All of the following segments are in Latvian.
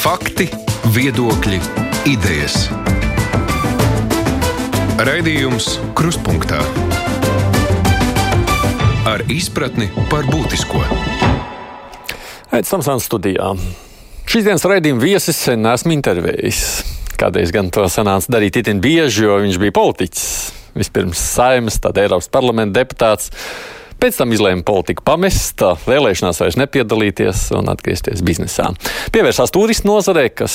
Fakti, viedokļi, idejas. Raidījums Kruspunkta ar izpratni par būtisko. Aizsmeļamies Tamsānas studijā. Šīs dienas raidījuma viesis sen esmu intervējis. Kādreiz gan to sanāca darīt itin bieži, jo viņš bija politiķis. Vispirms saimnes, tad Eiropas parlamenta deputāts. Pēc tam izlēma politiku pamest, vēlēšanās vairs nepiedalīties un atgriezties biznesā. Pievērsās turismu nozarei, kas,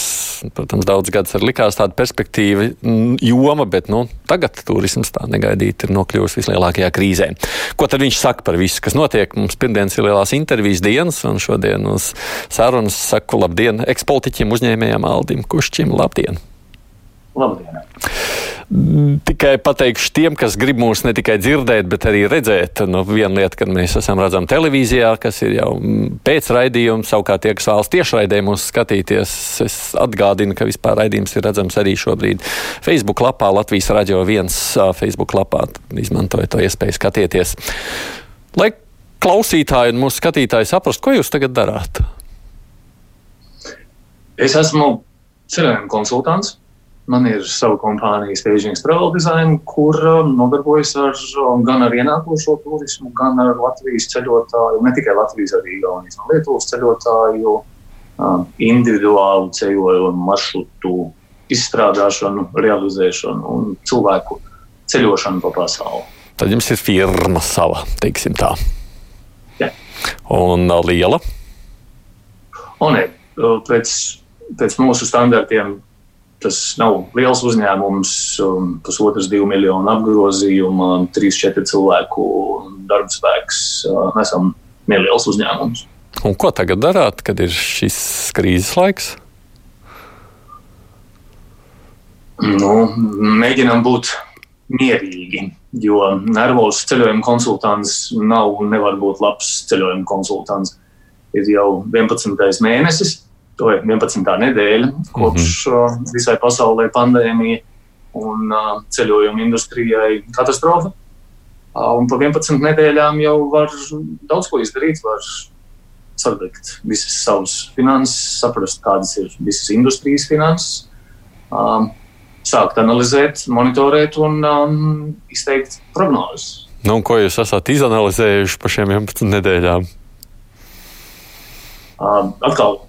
protams, daudz gadus ir likās tāda perspektīva mm, joma, bet nu, tagad turisms tā negaidīti ir nokļuvis vislielākajā krīzē. Ko tad viņš saka par visu, kas notiek? Mums pirmdienas ir lielās intervijas dienas, un šodien uz sarunas saku labdien ekspolitiķim uzņēmējam Aldim Kušķim. Labdien! Labdien! Tikai pateikšu tiem, kas grib mūs ne tikai dzirdēt, bet arī redzēt. Nu, viena lieta, kad mēs esam redzami televīzijā, kas ir jau pēc raidījuma, savukārt tie, kas vēlas tiešraidē mūs skatīties, es atgādinu, ka vispār raidījums ir redzams arī šobrīd Facebook lapā, Latvijas radio viens Facebook lapā. Izmantojiet to iespēju skatieties. Lai klausītāji un mūsu skatītāji saprastu, ko jūs tagad darāt? Es esmu ceļojuma konsultants Man ir sava kompānija Staging Travel Design, kur um, nodarbojas ar, um, gan ar ienākošo turismu, gan ar Latvijas ceļotāju, ne tikai Latvijas, arī Igaunijas un Lietuvas ceļotāju, um, individuālu ceļojumu maršrutu izstrādāšanu, realizēšanu un cilvēku ceļošanu pa pasauli. Tad jums ir firma sava, teiksim tā. Jā. Un uh, liela? Un ne, uh, pēc, pēc mūsu standartiem Tas nav liels uzņēmums, um, pusotras, divu miljonu apgrozījuma, trīs, četri cilvēku darba spēks. Mēs esam neliels uzņēmums. Un ko tagad darāt, kad ir šis krīzes laiks? Nu, mēģinām būt mierīgi, jo nervos ceļojuma konsultants nav un nevar būt labs ceļojuma konsultants. Ir jau 11. mēnesis, to ir 11. nedēļa, kopš mm -hmm. visai pasaulē pandēmija un uh, ceļojuma industrijai katastrofa. Uh, un pa 11 nedēļām jau var daudz ko izdarīt. Var sadegt visas savas finanses, saprast, kādas ir visas industrijas finanses, um, sākt analizēt, monitorēt un um, izteikt prognozes. Nu, ko jūs esat izanalizējuši par šiem 11 nedēļām? Atkal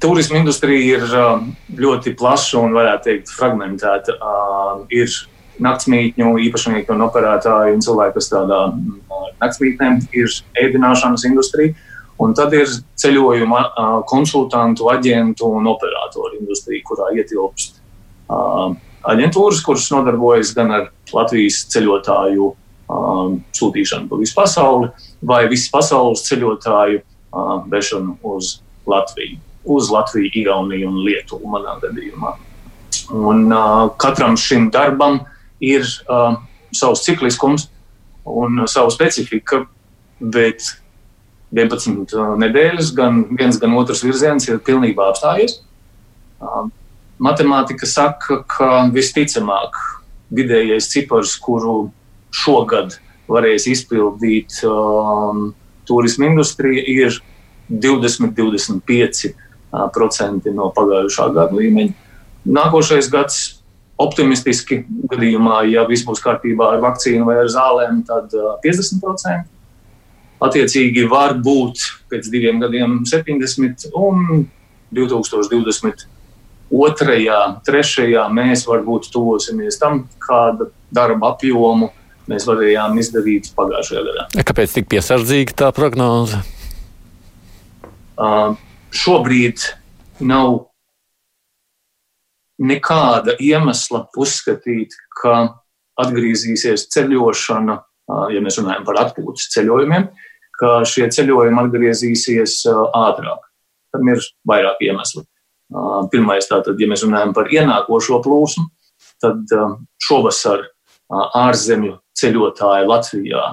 Turisma industrija ir um, ļoti plaša un, varētu teikt, fragmentēta. Um, ir naktsmītņu īpašnieki un operatori un cilvēki, kas strādā mm, naktsmītnēm, ir ēdināšanas industrija. Un tad ir ceļojuma uh, konsultantu, aģentu un operatoru industrija, kurā ietilpst uh, aģentūras, kuras nodarbojas gan ar Latvijas ceļotāju sūtīšanu pa visu pasauli, vai visas pasaules ceļotāju vešanu uz Latviju uz Latviju, Igauniju un Lietuvu manā gadījumā. Un, uh, katram šim darbam ir uh, savs cikliskums un uh, sava specifika, bet 11 uh, nedēļas, gan viens, gan otrs virziens ir pilnībā apstājies. Uh, matemātika saka, ka visticamāk vidējais cipars, kuru šogad varēs izpildīt um, turisma industrija, ir 20, 25 procenti no pagājušā gada līmeņa. Nākošais gads optimistiski gadījumā, ja viss būs kārtībā ar vakcīnu vai ar zālēm, tad 50%. Attiecīgi var būt pēc diviem gadiem 70 un 2022. trešajā mēs varbūt tuvosimies tam, kāda darba apjomu mēs varējām izdarīt pagājušajā gadā. Kāpēc tik piesardzīga tā prognoze? Uh, šobrīd nav nekāda iemesla uzskatīt, ka atgriezīsies ceļošana, ja mēs runājam par atpūtas ceļojumiem, ka šie ceļojumi atgriezīsies ātrāk. Tam ir vairāk iemesli. Pirmais, tātad, ja mēs runājam par ienākošo plūsmu, tad šovasar ārzemju ceļotāji Latvijā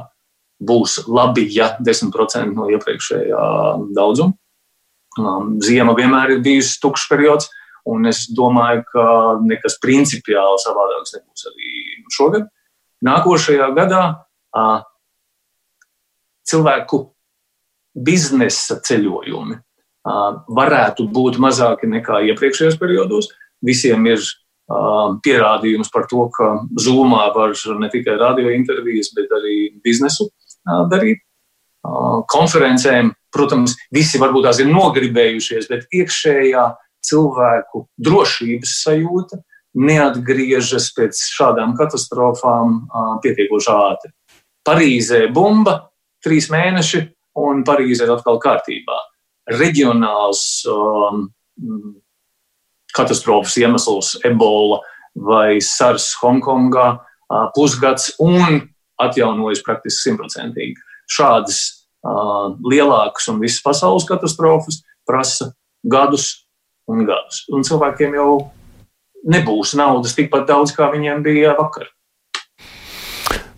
būs labi, ja 10% no iepriekšējā daudzuma. Um, ziema vienmēr ir bijusi tukšs periods, un es domāju, ka nekas principiāli savādāks nebūs arī šogad. Nākošajā gadā cilvēku biznesa ceļojumi varētu būt mazāki nekā iepriekšējos periodos. Visiem ir pierādījums par to, ka Zoomā var ne tikai radio intervijas, bet arī biznesu darīt. Konferencēm, protams, visi varbūt tās ir nogribējušies, bet iekšējā cilvēku drošības sajūta neatgriežas pēc šādām katastrofām pietiekoši ātri. Parīzē bumba, trīs mēneši, un Parīze ir atkal kārtībā. Reģionāls um, katastrofas iemesls, ebola vai SARS Hongkongā, pusgads un atjaunojas praktiski simtprocentīgi. Šādas lielākas un visas pasaules katastrofas prasa gadus un gadus. Un cilvēkiem jau nebūs naudas tikpat daudz, kā viņiem bija vakar.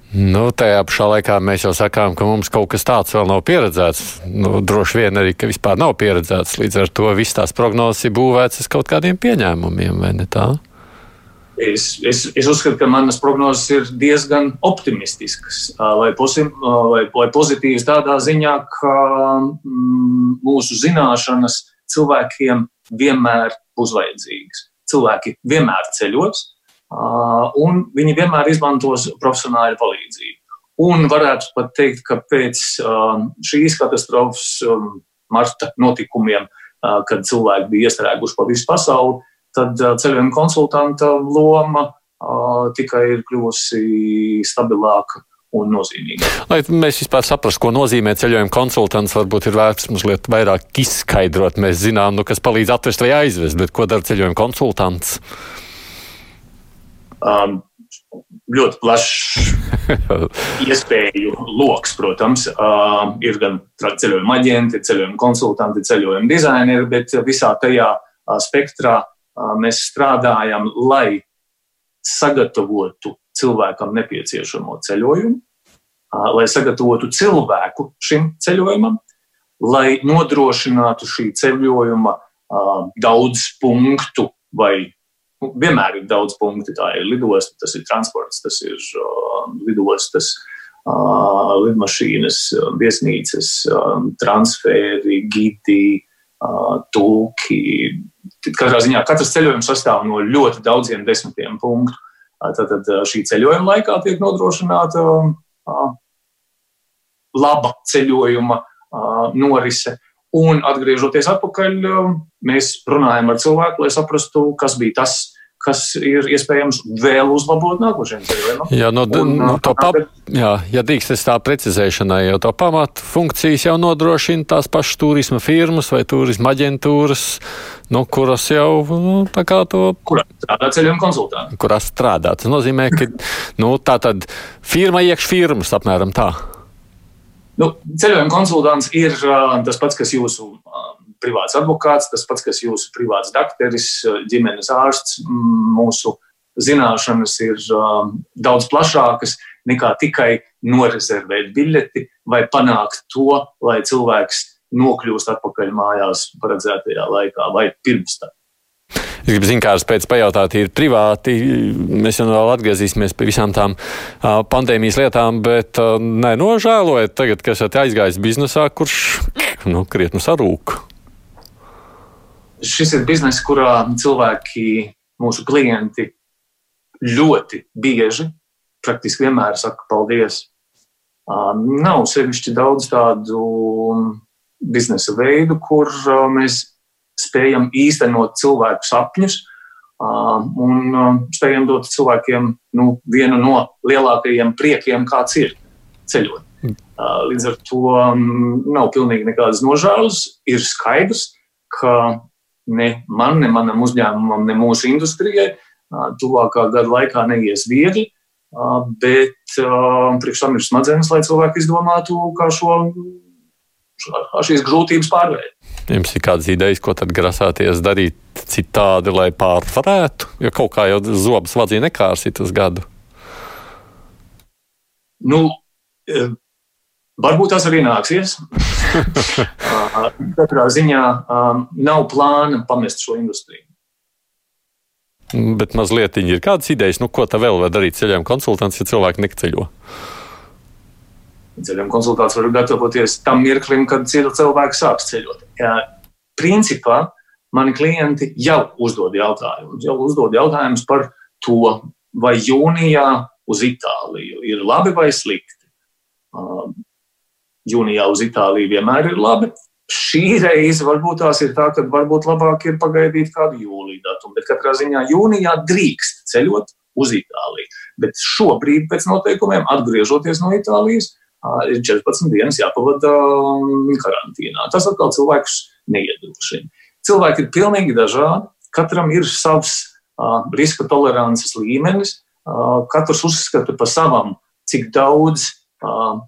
Nu, tajā pašā laikā mēs jau sakām, ka mums kaut kas tāds vēl nav pieredzēts. Nu, droši vien arī, ka vispār nav pieredzēts. Līdz ar to viss tās prognozes ir būvētas uz kaut kādiem pieņēmumiem, vai ne tā? Es, es, es uzskatu, ka manas prognozes ir diezgan optimistiskas, lai, posim, lai, lai pozitīvas tādā ziņā, ka mm, mūsu zināšanas cilvēkiem vienmēr būs vajadzīgas. Cilvēki vienmēr ceļos, un viņi vienmēr izmantos profesionāļu palīdzību. Un varētu pat teikt, ka pēc šīs katastrofas, marta notikumiem, kad cilvēki bija iestrēguši pa visu pasauli, tad ceļojuma konsultanta loma tikai ir kļuvusi stabilāka un nozīmīga. Lai mēs vispār saprastu, ko nozīmē ceļojuma konsultants, varbūt ir vērts mazliet vairāk izskaidrot. Mēs zinām, nu, kas palīdz atvest vai aizvest, bet ko dara ceļojuma konsultants? Um, ļoti plašs iespēju lokus, protams. Uh, ir gan ceļojuma aģenti, ceļojuma konsultanti, ceļojuma dizaineri, bet visā tajā uh, spektrā mēs strādājam, lai sagatavotu cilvēkam nepieciešamo ceļojumu, lai sagatavotu cilvēku šim ceļojumam, lai nodrošinātu šī ceļojuma daudz punktu vai nu, vienmēr ir daudz punktu. Tā ir lidosta, tas ir transports, tas ir lidostas, lidmašīnas, viesnīcas, transferi, gidi, tulki. Katrā ziņā katrs ceļojums sastāv no ļoti daudziem desmitiem punktu. Tātad šī ceļojuma laikā tiek nodrošināta laba ceļojuma norise. Un atgriežoties atpakaļ, mēs runājam ar cilvēku, lai saprastu, kas bija tas, kas ir iespējams vēl uzlabot nākošajam ceļojumam. Jā, no, un, no to pap, jā, ja drīkst es tā precizēšanai, jau to pamatu funkcijas jau nodrošina tās pašas turisma firmas vai turisma aģentūras, nu, kuras jau, nu, tā kā to. Kurā strādā ceļojuma konsultanti. Kurā strādā. Tas nozīmē, ka, nu, tā tad firma iekš firmas apmēram tā. Nu, ceļojuma konsultants ir uh, tas pats, kas jūsu uh, privāts advokāts, tas pats, kas jūsu privāts dakteris, ģimenes ārsts. Mūsu zināšanas ir um, daudz plašākas nekā tikai norezervēt biļeti vai panākt to, lai cilvēks nokļūst atpakaļ mājās paredzētajā laikā vai pirms tam. Es gribu zināt, kādas pēc pajautāt, ir privāti. Mēs jau vēl atgriezīsimies pie visām tām pandēmijas lietām, bet nenožēlojat tagad, ka esat aizgājis biznesā, kurš nu, krietni sarūk šis ir bizness, kurā cilvēki, mūsu klienti, ļoti bieži, praktiski vienmēr saka paldies. Nav sevišķi daudz tādu biznesa veidu, kur mēs spējam īstenot cilvēku sapņus un spējam dot cilvēkiem nu, vienu no lielākajiem priekiem, kāds ir ceļot. Līdz ar to nav pilnīgi nekādas nožēlas. Ir skaidrs, ka ne man, ne manam uzņēmumam, ne mūsu industrijai tuvākā gada laikā neies viegli. Bet priekš tam ir smadzenes, lai cilvēki izdomātu, kā šo, šīs grūtības pārvarēt. Jums ir kādas idejas, ko tad grasāties darīt citādi, lai pārvarētu? Jo kaut kā jau zobs vadzīja nekārsīt uz gadu. Nu, Varbūt tas arī nāksies. Katrā ziņā um, nav plāna pamest šo industriju. Bet mazliet ir kādas idejas, nu, ko tā vēl var darīt ceļojuma konsultants, ja cilvēki neceļo? Ceļojuma konsultants var gatavoties tam mirklim, kad cilvēks sāks ceļot. Jā, principā mani klienti jau uzdod jautājumus. Jau uzdod jautājumus par to, vai jūnijā uz Itāliju ir labi vai slikti. Jūnijā uz Itāliju vienmēr ir labi. Šī reize varbūt tās ir tā, ka varbūt labāk ir pagaidīt kādu jūliju datumu, bet katrā ziņā jūnijā drīkst ceļot uz Itāliju. Bet šobrīd, pēc noteikumiem, atgriežoties no Itālijas, ir 14 dienas jāpavada karantīnā. Tas atkal cilvēkus neiedrošina. Cilvēki ir pilnīgi dažādi. Katram ir savs uh, riska tolerances līmenis. Uh, katrs uzskata par savam, cik daudz uh,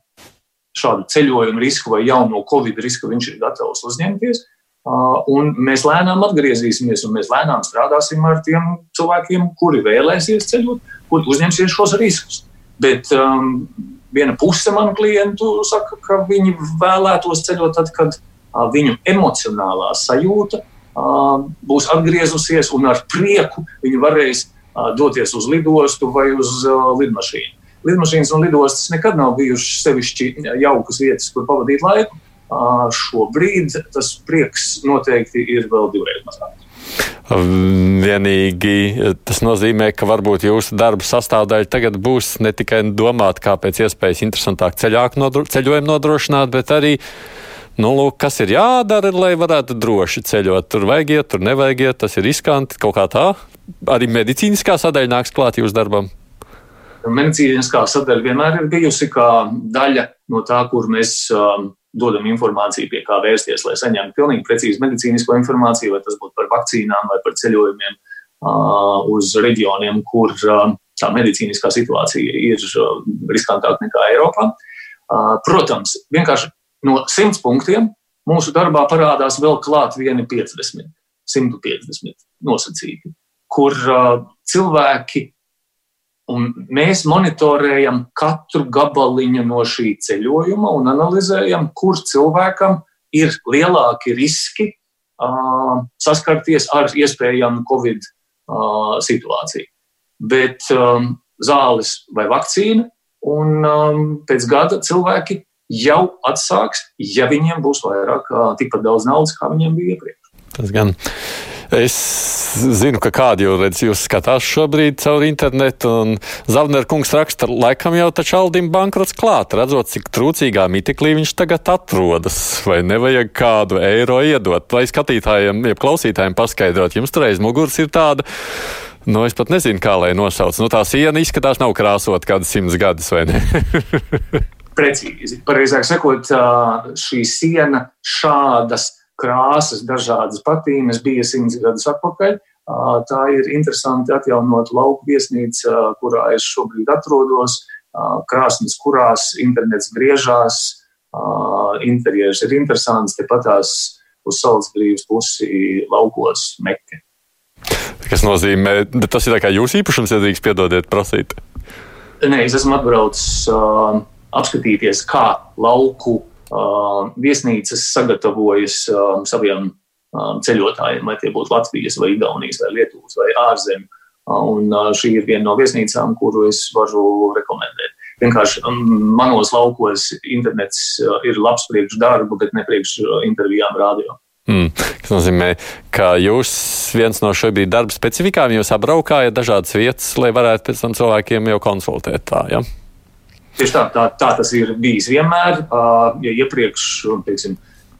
šādu ceļojumu risku vai jauno covid risku viņš ir gatavs uzņemties. Uh, un mēs lēnām atgriezīsimies, un mēs lēnām strādāsim ar tiem cilvēkiem, kuri vēlēsies ceļot, kuri uzņemsies šos riskus. Bet um, viena puse manu klientu saka, ka viņi vēlētos ceļot tad, kad uh, viņu emocionālā sajūta būs atgriezusies un ar prieku viņi varēs doties uz lidostu vai uz lidmašīnu. Lidmašīnas un lidostas nekad nav bijušas sevišķi jaukas vietas, kur pavadīt laiku. Šobrīd tas prieks noteikti ir vēl divreiz mazāks. Vienīgi tas nozīmē, ka varbūt jūsu darba sastāvdaļa tagad būs ne tikai domāt, kā pēc iespējas interesantāk ceļāku ceļojumu nodrošināt, bet arī Nu, lūk, kas ir jādara, lai varētu droši ceļot? Tur vajag iet, tur nevajag iet, tas ir riskanti kaut kā tā. Arī medicīniskā sadaļa nāks klāt jūsu darbam. Medicīniskā sadaļa vienmēr ir bijusi kā daļa no tā, kur mēs um, dodam informāciju, pie kā vērsties, lai saņemtu pilnīgi precīzu medicīnisko informāciju, vai tas būtu par vakcīnām vai par ceļojumiem uh, uz reģioniem, kur uh, tā medicīniskā situācija ir uh, riskantāka nekā Eiropā. Uh, protams, vienkārši no 100 punktiem mūsu darbā parādās vēl klāt vieni 50, 150 nosacīti, kur uh, cilvēki un mēs monitorējam katru gabaliņu no šī ceļojuma un analizējam, kur cilvēkam ir lielāki riski uh, saskarties ar iespējamu Covid uh, situāciju. Bet um, zāles vai vakcīna, un um, pēc gada cilvēki jau atsāks, ja viņiem būs vairāk, tikpat daudz naudas, kā viņiem bija iepriekš. Tas gan. Es zinu, ka kādi jau redz, jūs skatās šobrīd caur internetu, un Zavner kungs raksta, laikam jau taču Aldim bankrots klāt, redzot, cik trūcīgā mitiklī viņš tagad atrodas, vai nevajag kādu eiro iedot, lai skatītājiem, jeb klausītājiem paskaidrot, jums tur aiz muguras ir tāda. Nu, es pat nezinu, kā lai nosauc. Nu, tā siena izskatās nav krāsot kādas simts gadus, vai ne? precīzi. Pareizāk sakot, šī siena šādas krāsas, dažādas patīmes bija simts gadus atpakaļ. Tā ir interesanti atjaunot lauku viesnīca, kurā es šobrīd atrodos. Krāsnes, kurās internets griežās, interjeras ir interesants, tepatās uz saules brīvas pusi laukos Mekke. Kas nozīmē, tas ir jūsu īpašums, ja drīkst piedodiet, prasīt? Nē, es esmu atbraucis uh, apskatīties, kā lauku viesnīcas sagatavojas uh, saviem uh, ceļotājiem, vai tie būtu Latvijas, vai Igaunijas, vai Lietuvas, vai ārzemju. Uh, un uh, šī ir viena no viesnīcām, kuru es varu rekomendēt. Vienkārši um, manos laukos internets uh, ir labs priekš darbu, bet ne priekš intervijām rādio. Mm, tas nozīmē, ka jūs viens no šobrīd darba specifikām jūs apbraukājat dažādas vietas, lai varētu pēc tam cilvēkiem jau konsultēt tā, ja? Tieši tā, tā, tā tas ir bijis vienmēr. Ja iepriekš, teiksim,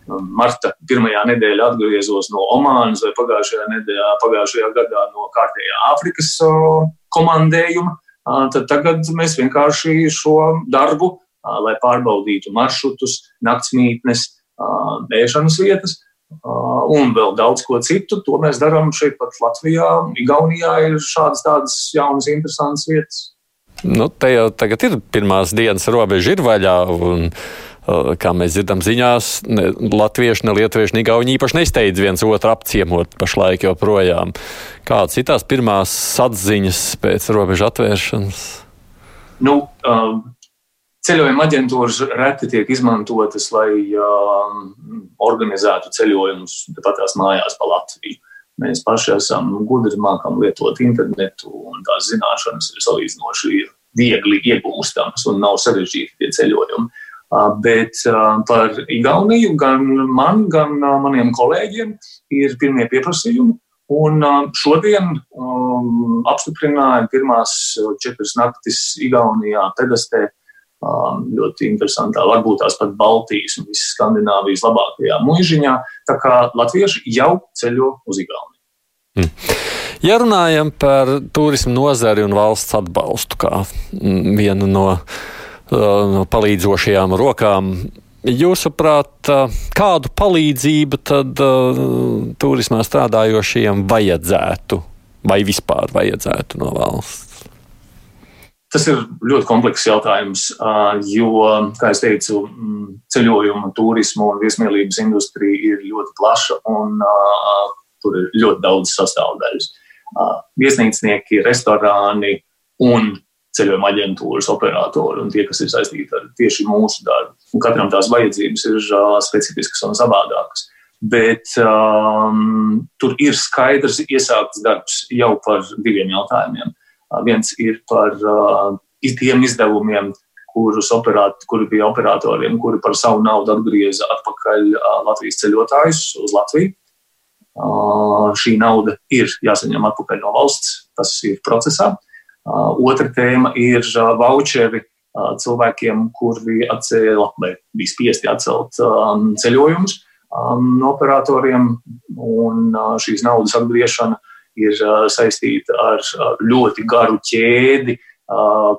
marta pirmajā nedēļā atgriezos no Omānas vai pagājušajā, nedēļā, pagājušajā gadā no kārtējā Āfrikas komandējuma, tad tagad mēs vienkārši šo darbu, lai pārbaudītu maršrutus, naktsmītnes, ēšanas vietas, un vēl daudz ko citu. To mēs darām šeit pat Latvijā. Igaunijā ir šādas tādas jaunas, interesantas vietas. Nu, te jau tagad ir pirmās dienas robeža ir vaļā. Un, uh, kā mēs dzirdam ziņās, ne latvieši, ne lietuvieši, ne gauni īpaši nesteidz viens otru apciemot pašlaik joprojām. Kādas ir tās pirmās atziņas pēc robežu atvēršanas? Nu, um, ceļojuma aģentūras reti tiek izmantotas, lai um, organizētu ceļojumus patās mājās pa Latviju. Mēs paši esam gudri, mākam lietot internetu, un tās zināšanas ir salīdzinoši viegli iegūstamas un nav sarežģīti tie ceļojumi. Bet par Igauniju gan man, gan maniem kolēģiem ir pirmie pieprasījumi. Un šodien um, apstiprināja pirmās četras naktis Igaunijā, Pedastē, um, ļoti interesantā, varbūt tās pat Baltijas un visas Skandināvijas labākajā mūžiņā. Tā kā latvieši jau ceļo uz Igauniju. Hmm. Ja runājam par turismu nozari un valsts atbalstu kā mm, vienu no, no palīdzošajām rokām, jūsuprāt, kādu palīdzību tad uh, turismā strādājošiem vajadzētu vai vispār vajadzētu no valsts? Tas ir ļoti komplekss jautājums, jo, kā jau teicu, ceļojuma, turisma un viesmīlības industrija ir ļoti plaša un uh, tur ir ļoti daudz sastāvdaļas. Uh, viesnīcnieki, restorāni un ceļojuma aģentūras operatori un tie, kas ir saistīti ar tieši mūsu darbu. Un katram tās vajadzības ir uh, specifiskas un savādākas. Bet um, tur ir skaidrs iesākts darbs jau par diviem jautājumiem. Viens ir par tiem izdevumiem, kurus operāt, kuri bija operatoriem, kuri par savu naudu atgrieza atpakaļ Latvijas ceļotājus uz Latviju. Šī nauda ir jāsaņem atpakaļ no valsts, tas ir procesā. Otra tēma ir voucheri cilvēkiem, kuri atcēla vai bija spiesti atcelt ceļojumus no operatoriem, un šīs naudas atgriešana ir saistīta ar ļoti garu ķēdi,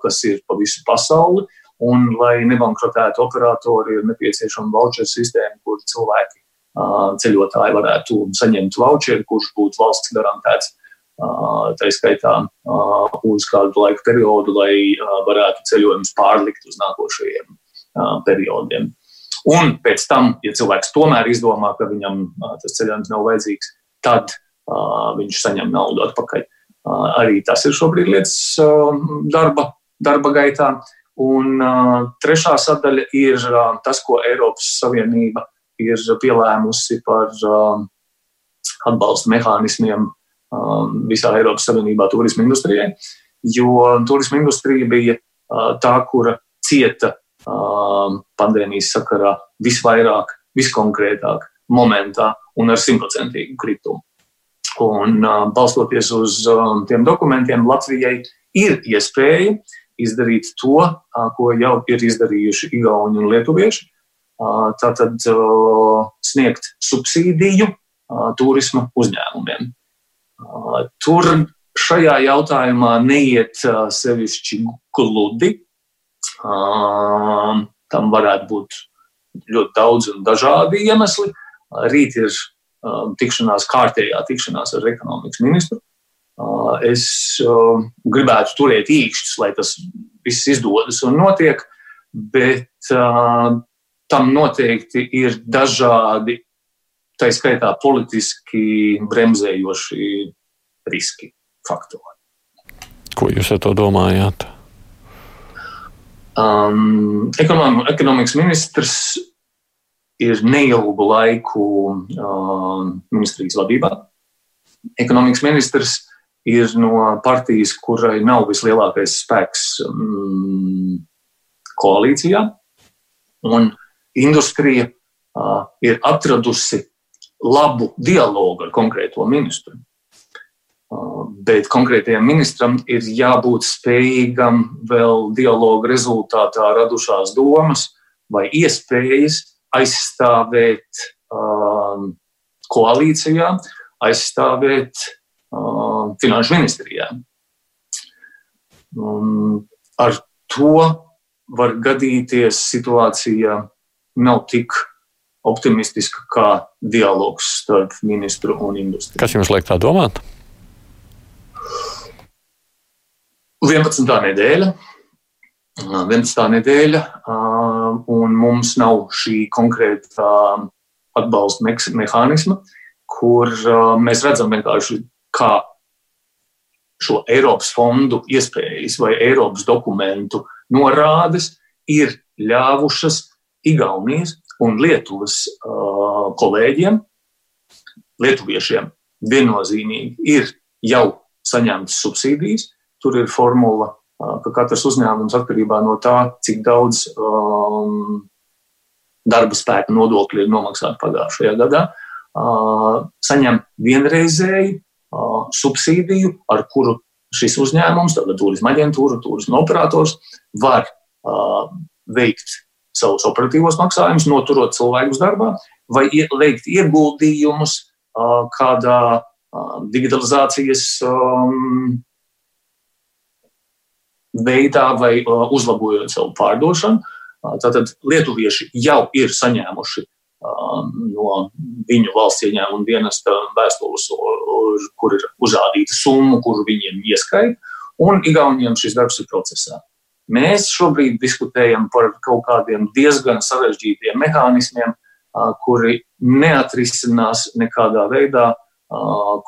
kas ir pa visu pasauli. Un, lai nebankrotētu operatori, ir nepieciešama voucher sistēma, kur cilvēki, ceļotāji varētu saņemt voucheri, kurš būtu valsts garantēts. Tā skaitā uz kādu laika periodu, lai varētu ceļojumus pārlikt uz nākošajiem periodiem. Un pēc tam, ja cilvēks tomēr izdomā, ka viņam tas ceļojums nav vajadzīgs, tad viņš saņem naudu atpakaļ. Arī tas ir šobrīd lietas darba, darba gaitā. Un trešā sadaļa ir tas, ko Eiropas Savienība ir pielēmusi par atbalsta mehānismiem visā Eiropas Savienībā turisma industrijai. Jo turisma industrija bija tā, kura cieta pandēmijas sakarā visvairāk, viskonkrētāk, momentā un ar simtprocentīgu kritumu. Un balstoties uz tiem dokumentiem, Latvijai ir iespēja izdarīt to, ko jau ir izdarījuši Igauni un Lietuvieši. Tātad sniegt subsīdiju turisma uzņēmumiem. Tur šajā jautājumā neiet sevišķi gludi. Tam varētu būt ļoti daudz un dažādi iemesli. Rīt ir tikšanās, kārtējā tikšanās ar ekonomikas ministru. Es gribētu turēt īkšķus, lai tas viss izdodas un notiek, bet tam noteikti ir dažādi, tā skaitā politiski bremzējoši riski faktori. Ko jūs ar to domājāt? Um, ekonomikas ministrs ir neilgu laiku uh, ministrijas vadībā. Ekonomikas ministrs ir no partijas, kurai nav vislielākais spēks um, koalīcijā, un industrija uh, ir atradusi labu dialogu ar konkrēto ministru. Uh, bet konkrētajam ministram ir jābūt spējīgam vēl dialogu rezultātā radušās domas vai iespējas aizstāvēt um, koalīcijā, aizstāvēt um, finanšu ministrijā. Um, ar to var gadīties situācija nav tik optimistiska kā dialogs starp ministru un industriju. Kas jums liek tā domāt? 11. nedēļa 11. nedēļa, un mums nav šī konkrēta atbalsta mehānisma, kur mēs redzam vienkārši, kā šo Eiropas fondu iespējas vai Eiropas dokumentu norādes ir ļāvušas Igaunijas un Lietuvas kolēģiem, lietuviešiem, viennozīmīgi ir jau saņemtas subsīdijas. Tur ir formula ka katrs uzņēmums atkarībā no tā, cik daudz um, darba spēka nodokļi ir nomaksāti pagājušajā gadā, saņem vienreizēju subsīdiju, ar kuru šis uzņēmums, tātad turisma aģentūra, turisma operators, var veikt savus operatīvos maksājumus, noturot cilvēkus darbā, vai veikt ieguldījumus kādā digitalizācijas veidā vai uzlabojot savu pārdošanu. Tātad lietuvieši jau ir saņēmuši no viņu valsts ieņēmuma dienesta vēstules, kur ir uzrādīta summa, kuru viņiem ieskaita, un Igauniem šis darbs ir procesā. Mēs šobrīd diskutējam par kaut kādiem diezgan sarežģītiem mehānismiem, kuri neatrisinās nekādā veidā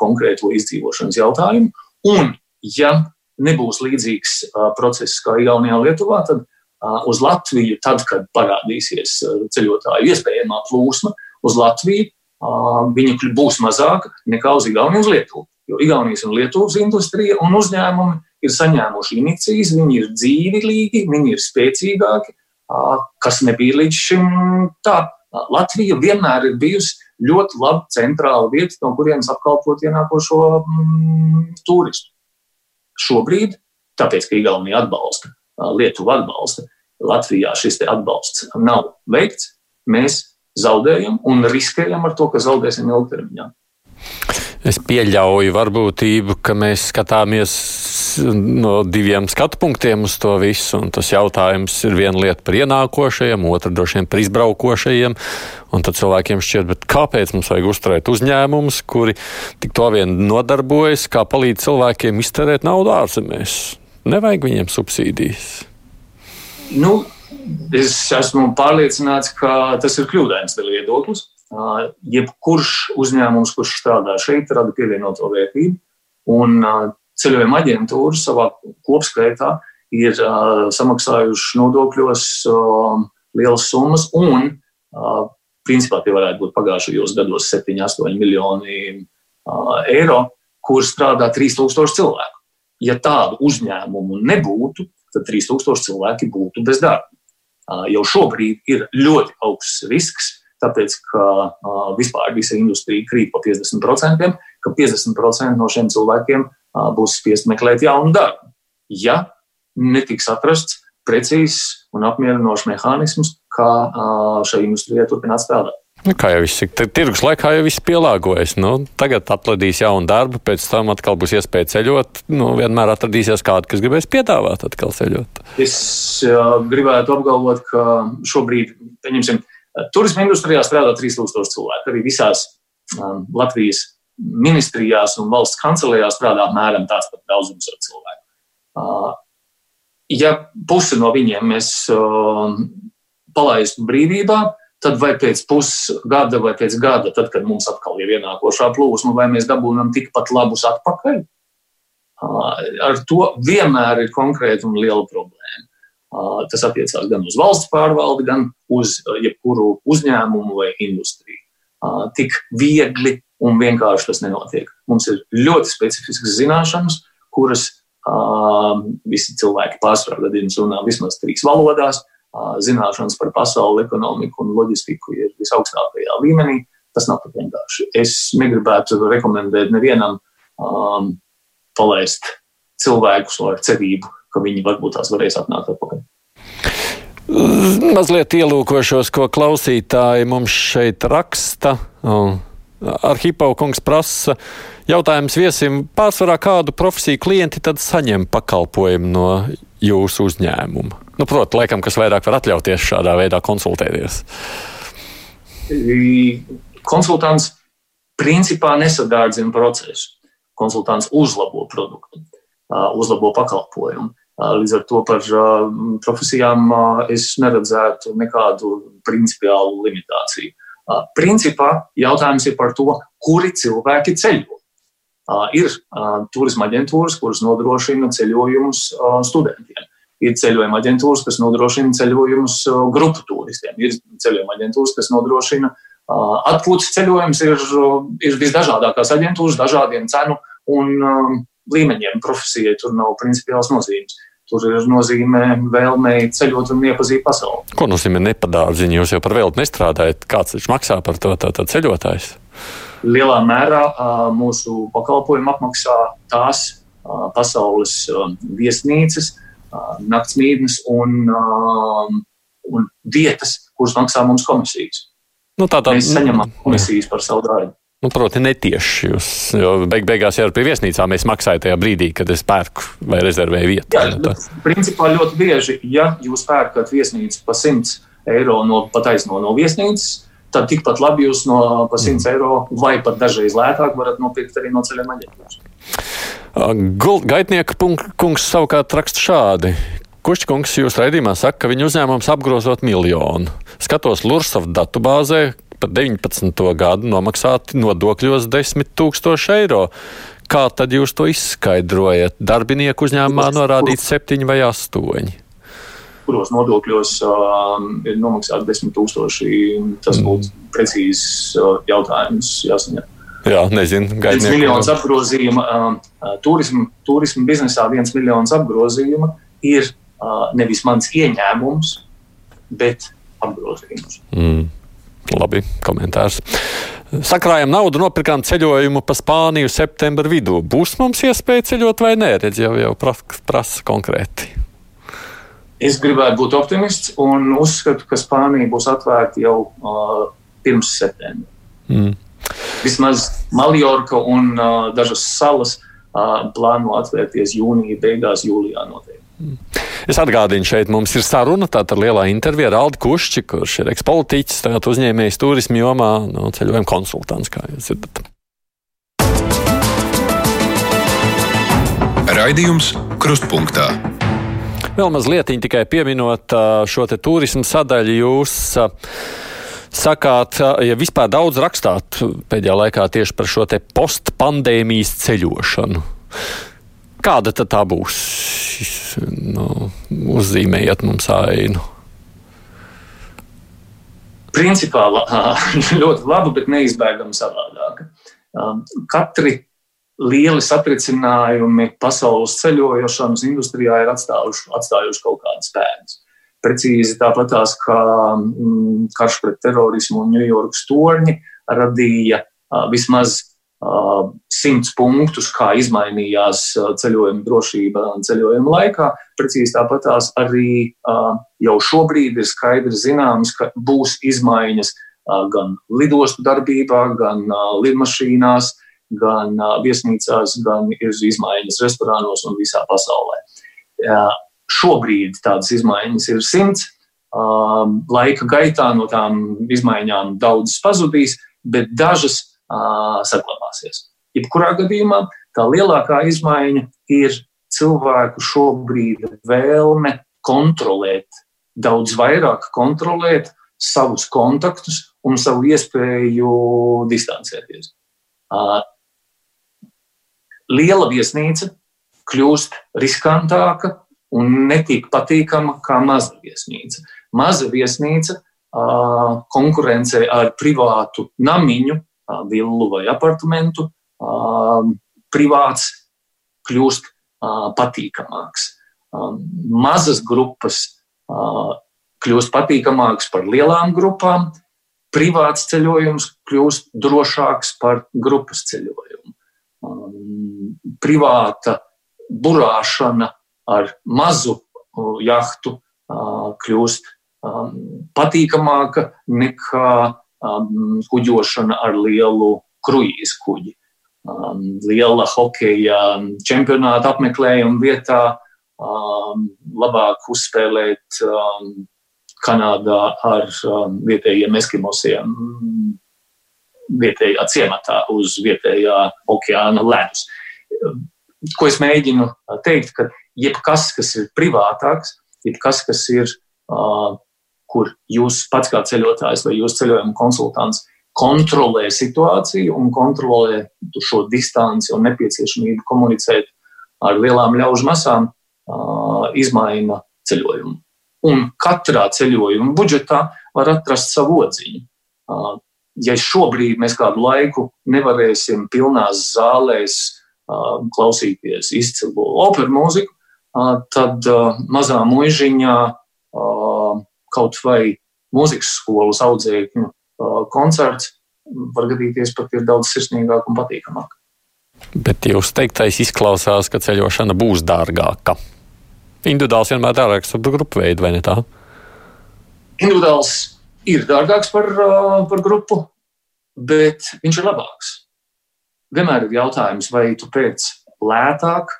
konkrēto izdzīvošanas jautājumu. Un, ja nebūs līdzīgs process kā Igaunijā un Lietuvā, tad uz Latviju, tad, kad parādīsies ceļotāju iespējamā plūsma, uz Latviju viņa būs mazāka nekā uz Igauniju un Lietuvu. Jo Igaunijas un Lietuvas industrija un uzņēmumi ir saņēmuši inicijas, viņi ir dzīvīgi, viņi ir spēcīgāki, kas nebija līdz šim tā. Latvija vienmēr ir bijusi ļoti laba centrāla vieta, no kurienes apkalpot ienākošo mm, turistu. Šobrīd, tāpēc, ka Igaunija atbalsta, Lietuva atbalsta, Latvijā šis atbalsts nav veikts, mēs zaudējam un riskējam ar to, ka zaudēsim ilgtermiņā. Es pieļauju varbūtību, ka mēs skatāmies no diviem skatu punktiem uz to visu. Tas jautājums ir viena lieta par ienākošajiem, otra droši vien par izbraukošajiem. Un tad cilvēkiem šķiet, kāpēc mums vajag uzturēt uzņēmumus, kuri tik to vien nodarbojas, kā palīdz cilvēkiem izterēt naudu ārzemēs. Nevajag viņiem subsīdijas. Nu, es esmu pārliecināts, ka tas ir kļūdains viedoklis jebkurš uzņēmums, kurš strādā šeit, rada pievienoto vērtību. Un ceļojuma aģentūra savā kopskaitā ir samaksājuši nodokļos lielas summas, un principā tie varētu būt pagājušajos gados 7-8 miljoni eiro, kur strādā 3000 cilvēku. Ja tādu uzņēmumu nebūtu, tad 3000 cilvēki būtu bez darba. Jau šobrīd ir ļoti augsts risks tāpēc, ka uh, vispār visa industrija krīt pa 50%, ka 50% no šiem cilvēkiem uh, būs spiest meklēt jaunu darbu. Ja netiks atrasts precīzs un apmierinošs mehānisms, kā uh, šai industrijai turpināt strādāt. Nu, kā jau viss ir, tirgus laikā jau viss pielāgojas. Nu, tagad atradīs jaunu darbu, pēc tam atkal būs iespēja ceļot. Nu, vienmēr atradīsies kāds, kas gribēs piedāvāt atkal ceļot. Es uh, gribētu apgalvot, ka šobrīd, pieņemsim, Turisma industrijā strādā 3000 cilvēku. Arī visās um, Latvijas ministrijās un valsts kancelējā strādā apmēram tāds pat daudzums cilvēku. Uh, ja pusi no viņiem mēs uh, palaistu brīvībā, tad vai pēc pusgada vai pēc gada, tad, kad mums atkal ir ienākošā plūsma, vai mēs dabūjam tikpat labus atpakaļ? Uh, ar to vienmēr ir konkrēta un liela problēma. Tas attiecās gan uz valsts pārvaldi, gan uz jebkuru uzņēmumu vai industriju. Tik viegli un vienkārši tas nenotiek. Mums ir ļoti specifiskas zināšanas, kuras visi cilvēki pārsvarā gadījumos runā vismaz trīs valodās. Zināšanas par pasaules ekonomiku un loģistiku ir visaugstākajā līmenī. Tas nav tik vienkārši. Es negribētu rekomendēt nevienam um, palaist cilvēkus ar cerību, ka viņi varbūt tās varēs atnākt atpakaļ. Mazliet ielūkošos, ko klausītāji mums šeit raksta. Arhipaukungs prasa jautājums viesim, pārsvarā kādu profesiju klienti tad saņem pakalpojumu no jūsu uzņēmuma? Nu, Protams, laikam, kas vairāk var atļauties šādā veidā konsultēties. Konsultants principā nesadārdzina procesu. Konsultants uzlabo produktu uzlabo pakalpojumu. Līdz ar to par profesijām es neredzētu nekādu principiālu limitāciju. Principā jautājums ir par to, kuri cilvēki ceļo. Ir turisma aģentūras, kuras nodrošina ceļojumus studentiem. Ir ceļojuma aģentūras, kas nodrošina ceļojumus grupu turistiem. Ir ceļojuma aģentūras, kas nodrošina atpūtas ceļojumus. Ir, ir visdažādākās aģentūras, dažādiem cenu un līmeņiem profesijai tur nav principiāls nozīmes. Tur ir nozīmē vēlmei ceļot un iepazīt pasauli. Ko nozīmē nepadārziņa? Jūs jau par velti nestrādājat. Kāds viņš maksā par to tā, tā ceļotājs? Lielā mērā mūsu pakalpojumu apmaksā tās pasaules viesnīcas, naktsmītnes un, un vietas, kuras maksā mums komisijas. Nu, tā, tā, Mēs saņemam komisijas par savu darbu. Nu, proti, netieši jūs, jo beig beigās jau pie viesnīcām mēs maksājam tajā brīdī, kad es pērku vai rezervēju vietu. Jā, tā. principā ļoti bieži, ja jūs pērkat viesnīcu pa 100 eiro no pataisno no viesnīcas, tad tikpat labi jūs no pa 100 mm. eiro vai pat dažreiz lētāk varat nopirkt arī no ceļiem aģentūras. Gaitnieka kungs savukārt raksta šādi. Kušķkungs jūs raidījumā saka, ka viņa uzņēmums apgrozot miljonu. Skatos Lursaf datubāzē, par 19. gadu nomaksāti nodokļos 10 tūkstoši eiro. Kā tad jūs to izskaidrojat? Darbinieku uzņēmumā norādīts 7 vai 8. Kuros nodokļos uh, ir nomaksāti 10 tūkstoši? Tas mm. būtu mm. precīzs uh, jautājums jāsaņem. Jā, nezinu. Viens miljons apgrozījuma uh, turismu, turismu biznesā, viens miljons apgrozījuma ir uh, nevis mans ieņēmums, bet apgrozījums. Mm. Labi, komentārs. Sakrājām naudu, nopirkām ceļojumu pa Spāniju septembra vidū. Būs mums iespēja ceļot vai nē? Redz, jau, jau prasa, prasa konkrēti. Es gribētu būt optimists un uzskatu, ka Spānija būs atvērta jau uh, pirms septembra. Mm. Vismaz Maljorka un uh, dažas salas uh, plāno atvērties jūnija beigās, jūlijā noteikti. Es atgādinu, šeit mums ir saruna tāda lielā intervija ar Aldi Kušķi, kurš ir ekspolitiķis, tagad uzņēmējs turismu jomā, no ceļojuma konsultants, kā jūs dzirdat. Raidījums Krustpunktā. Vēl mazliet tikai pieminot šo turismu sadaļu, jūs sakāt, ja vispār daudz rakstāt pēdējā laikā tieši par šo postpandēmijas ceļošanu. Kāda tad tā būs? Nu, uzzīmējiet mums ainu. Principā ļoti laba, bet neizbēgama savādāka. Katri lieli satricinājumi pasaules ceļojošanas industrijā ir atstājuši, atstājuši kaut kādas pēdas. Precīzi tāpat tās, kā mm, karš pret terorismu un Ņujorkas torņi radīja vismaz simts punktus, kā izmainījās ceļojuma drošība ceļojuma laikā. Precīzi tāpat tās arī jau šobrīd ir skaidri zināms, ka būs izmaiņas gan lidostu darbībā, gan lidmašīnās, gan viesnīcās, gan ir izmaiņas restorānos un visā pasaulē. Šobrīd tādas izmaiņas ir simts. Laika gaitā no tām izmaiņām daudzas pazudīs, bet dažas saglabāsies. Jebkurā gadījumā tā lielākā izmaiņa ir cilvēku šobrīd vēlme kontrolēt, daudz vairāk kontrolēt savus kontaktus un savu iespēju distancēties. Liela viesnīca kļūst riskantāka un netik patīkama kā maza viesnīca. Maza viesnīca konkurencē ar privātu namiņu villu vai apartamentu, privāts kļūst patīkamāks. Mazas grupas kļūst patīkamāks par lielām grupām, privāts ceļojums kļūst drošāks par grupas ceļojumu. Privāta burāšana ar mazu jahtu kļūst patīkamāka nekā um, kuģošana ar lielu kruīzu kuģi. Um, liela hokeja čempionāta apmeklējuma vietā um, labāk uzspēlēt um, Kanādā ar um, vietējiem eskimosiem vietējā ciematā uz vietējā okeāna ledus. Ko es mēģinu teikt, ka jebkas, kas ir privātāks, jebkas, kas ir uh, kur jūs pats kā ceļotājs vai jūs ceļojuma konsultants kontrolē situāciju un kontrolē šo distanci un nepieciešamību komunicēt ar lielām ļaužu masām, izmaina ceļojumu. Un katrā ceļojuma budžetā var atrast savu odziņu. Ja šobrīd mēs kādu laiku nevarēsim pilnās zālēs klausīties izcilu operu mūziku, tad mazā muižiņā kaut vai mūzikas skolas audzēkņu koncerts var gadīties pat ir daudz sirsnīgāk un patīkamāk. Bet jūs teiktais izklausās, ka ceļošana būs dārgāka. Individuāls vienmēr dārgāks par grupu veidu, vai ne tā? Individuāls ir dārgāks par, par grupu, bet viņš ir labāks. Vienmēr ir jautājums, vai tu pēc lētāk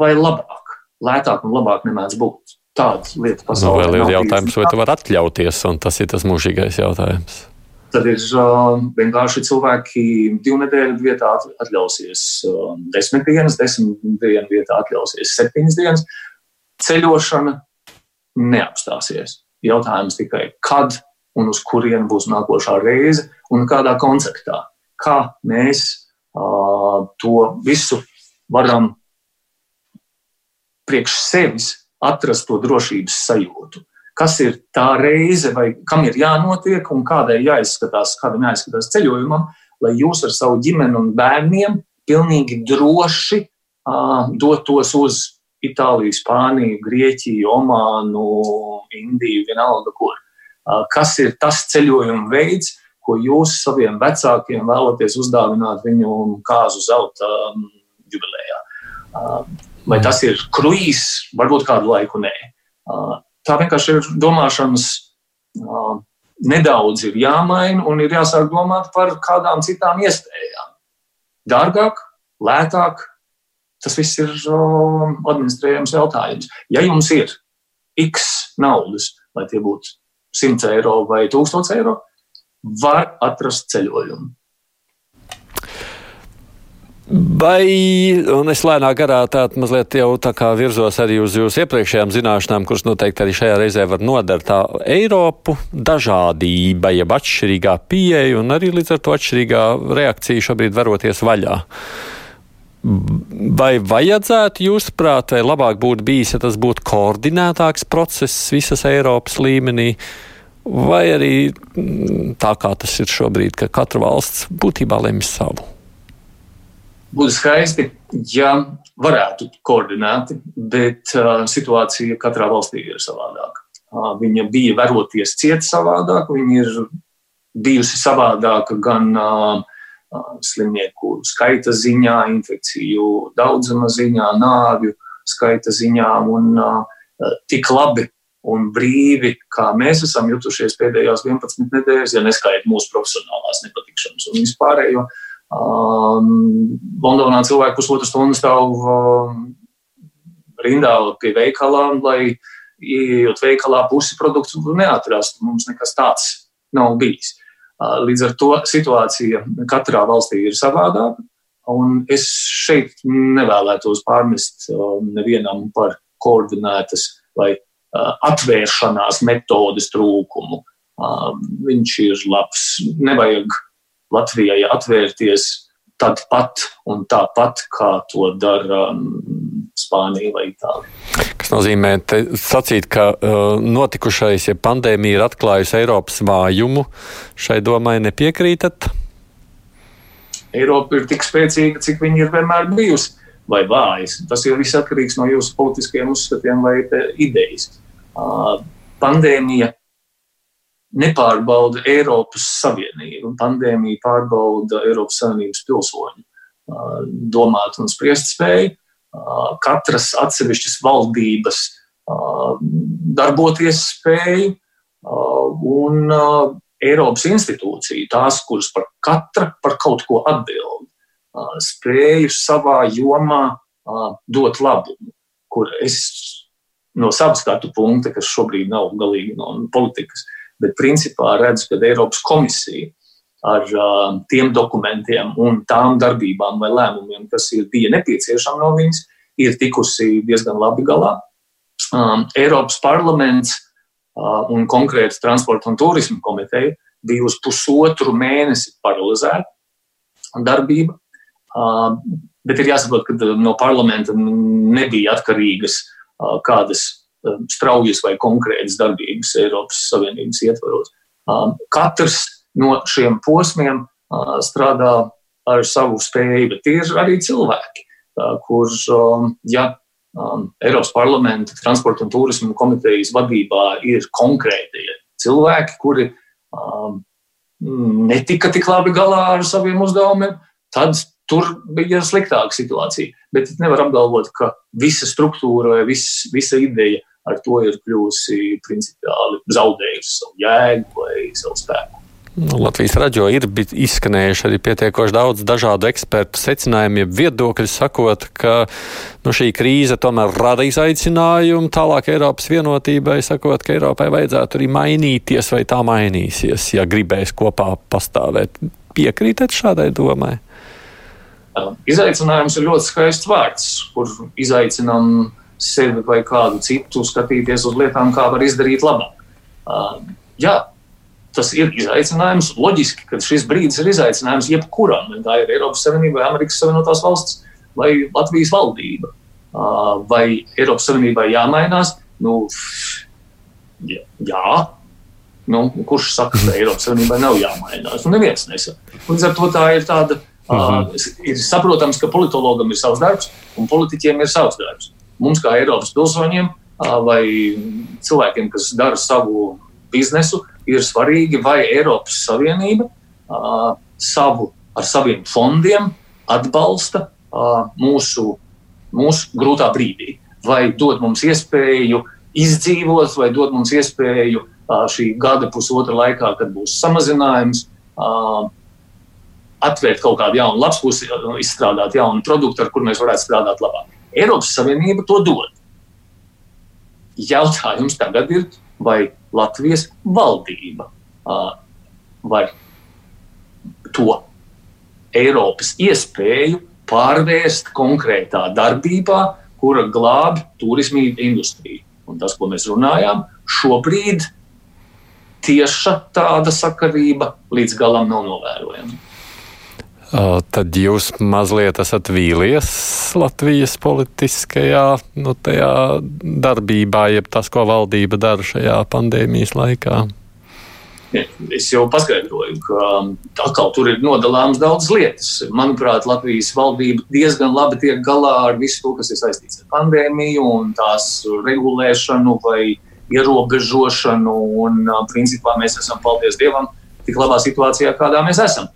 vai labāk. Lētāk un labāk nemēdz būt. Tāda lieta pasaulē. Nu, vēl ir jautājums, vai tu vari atļauties, un tas ir tas mūžīgais jautājums. Tad ir uh, vienkārši cilvēki divu nedēļu vietā atļausies uh, desmit dienas, desmit dienu vietā atļausies septiņas dienas. Ceļošana neapstāsies. Jautājums tikai, kad un uz kurien būs nākošā reize un kādā konceptā. Kā mēs uh, to visu varam priekš sevis atrast to drošības sajūtu kas ir tā reize, vai kam ir jānotiek un kādai jāizskatās, kādam jāizskatās ceļojumam, lai jūs ar savu ģimeni un bērniem pilnīgi droši uh, dotos uz Itāliju, Spāniju, Grieķiju, Omānu, Indiju, vienalga kur. Uh, kas ir tas ceļojuma veids, ko jūs saviem vecākiem vēlaties uzdāvināt viņu kāzu zelta um, jubilejā? Uh, vai tas ir kruīzs, varbūt kādu laiku nē. Tā vienkārši ir domāšanas nedaudz ir jāmaina un ir jāsāk domāt par kādām citām iespējām. Dārgāk, lētāk, tas viss ir administrējams jautājums. Ja jums ir x naudas, lai tie būtu 100 eiro vai 1000 eiro, var atrast ceļojumu. Vai, un es lēnā garā tādu mazliet jau tā kā virzos arī uz jūsu iepriekšējām zināšanām, kuras noteikti arī šajā reizē var nodart tā Eiropu dažādība, jeb atšķirīgā pieeja un arī līdz ar to atšķirīgā reakcija šobrīd varoties vaļā. Vai vajadzētu, jūsuprāt, vai labāk būtu bijis, ja tas būtu koordinētāks process visas Eiropas līmenī, vai arī mm, tā kā tas ir šobrīd, ka katra valsts būtībā lemj savu? Būtu skaisti, ja varētu koordinēti, bet uh, situācija katrā valstī ir savādāka. Uh, viņa bija veroties ciet savādāk, viņa ir bijusi savādāka gan uh, slimnieku skaita ziņā, infekciju daudzuma ziņā, nāvju skaita ziņā un uh, tik labi un brīvi, kā mēs esam jutušies pēdējās 11 nedēļas, ja neskaidro mūsu profesionālās nepatikšanas un vispārējo. Uh, Um, Londonā cilvēki pusotru stundu stāv um, rindā pie veikalām, lai ieejot veikalā pusi produktu neatrastu. Mums nekas tāds nav bijis. Uh, līdz ar to situācija katrā valstī ir savādāka. Un es šeit nevēlētos pārmest uh, nevienam par koordinētas vai uh, atvēršanās metodes trūkumu. Uh, viņš ir labs. Nevajag Latvijai atvērties tad pat un tāpat, kā to dara um, Spānija vai Itālija. Tas nozīmē, sacīt, ka uh, notikušais, ja pandēmija ir atklājusi Eiropas vājumu, šai domai nepiekrītat? Eiropa ir tik spēcīga, cik viņa ir vienmēr bijusi, vai vājas. Tas jau viss atkarīgs no jūsu politiskiem uzskatiem vai idejas. Uh, pandēmija nepārbauda Eiropas Savienība. Pandēmija pārbauda Eiropas Savienības pilsoņu domāt un spriest spēju. Katras atsevišķas valdības darboties spēju un Eiropas institūcija, tās, kuras par katra par kaut ko atbild, spēju savā jomā dot labumu, kur es no savas skatu punkta, kas šobrīd nav galīgi no politikas, uh, bet principā redzu, ka Eiropas komisija ar uh, tiem dokumentiem un tām darbībām vai lēmumiem, kas ir, bija nepieciešami no viņas, ir tikusi diezgan labi galā. Um, Eiropas parlaments uh, un konkrēti transporta un turisma komiteja bija uz pusotru mēnesi paralizēta darbība. Uh, bet ir jāsaprot, ka no parlamenta nebija atkarīgas uh, kādas straujas vai konkrētas darbības Eiropas Savienības ietvaros. Um, katrs no šiem posmiem uh, strādā ar savu spēju, bet ir arī cilvēki, uh, kurš, um, ja um, Eiropas parlamenta transporta un turisma komitejas vadībā ir konkrēti cilvēki, kuri um, netika tik labi galā ar saviem uzdevumiem, tad tur bija sliktāka situācija. Bet nevar apgalvot, ka visa struktūra vai vis, visa ideja ar to ir kļuvusi principiāli zaudējusi savu jēgu vai savu spēku. Nu, Latvijas raidījumā ir izskanējuši arī pietiekoši daudz dažādu ekspertu secinājumu, viedokļu, sakot, ka nu, šī krīze tomēr rada izaicinājumu tālāk Eiropas vienotībai, sakot, ka Eiropai vajadzētu arī mainīties, vai tā mainīsies, ja gribēs kopā pastāvēt. Piekrītat šādai domai? Izaicinājums ir ļoti skaists vārds, kur izaicinām sevi vai kādu citu skatīties uz lietām, kā var izdarīt labāk. Uh, jā, tas ir izaicinājums. Loģiski, ka šis brīdis ir izaicinājums jebkuram. Tā ir Eiropas Savienība, Amerikas Savienotās valsts vai Latvijas valdība. Vai Eiropas Savienībai jāmainās? Nu, jā. Nu, kurš saka, ka Eiropas Savienībai nav jāmainās? Nu, neviens nesaka. Līdz ar to tā ir tāda. Uh -huh. uh, ir saprotams, ka politologam ir savs darbs un politiķiem ir savs darbs. Mums, kā Eiropas pilsoņiem vai cilvēkiem, kas dara savu biznesu, ir svarīgi, vai Eiropas Savienība savu, ar saviem fondiem atbalsta mūsu, mūsu grūtā brīdī, vai dod mums iespēju izdzīvot, vai dod mums iespēju šī gada pusotra laikā, kad būs samazinājums. Atvērt kaut kādu jaunu lapspusi, izstrādāt jaunu produktu, ar kur mēs varētu strādāt labāk. Eiropas Savienība to dod. Jautājums tagad ir, vai Latvijas valdība uh, var to Eiropas iespēju pārvērst konkrētā darbībā, kura glābi turismu industriju. Un tas, ko mēs runājām, šobrīd tieša tāda sakarība līdz galam nav novērojama. Tad jūs mazliet esat vīlies Latvijas politiskajā nu, darbībā, jeb tas, ko valdība dara šajā pandēmijas laikā. Es jau paskaidroju, ka atkal tur ir nodalāmas daudzas lietas. Manuprāt, Latvijas valdība diezgan labi tiek galā ar visu to, kas ir saistīts ar pandēmiju un tās regulēšanu vai ierobežošanu. Un, principā, mēs esam, paldies Dievam, tik labā situācijā, kādā mēs esam.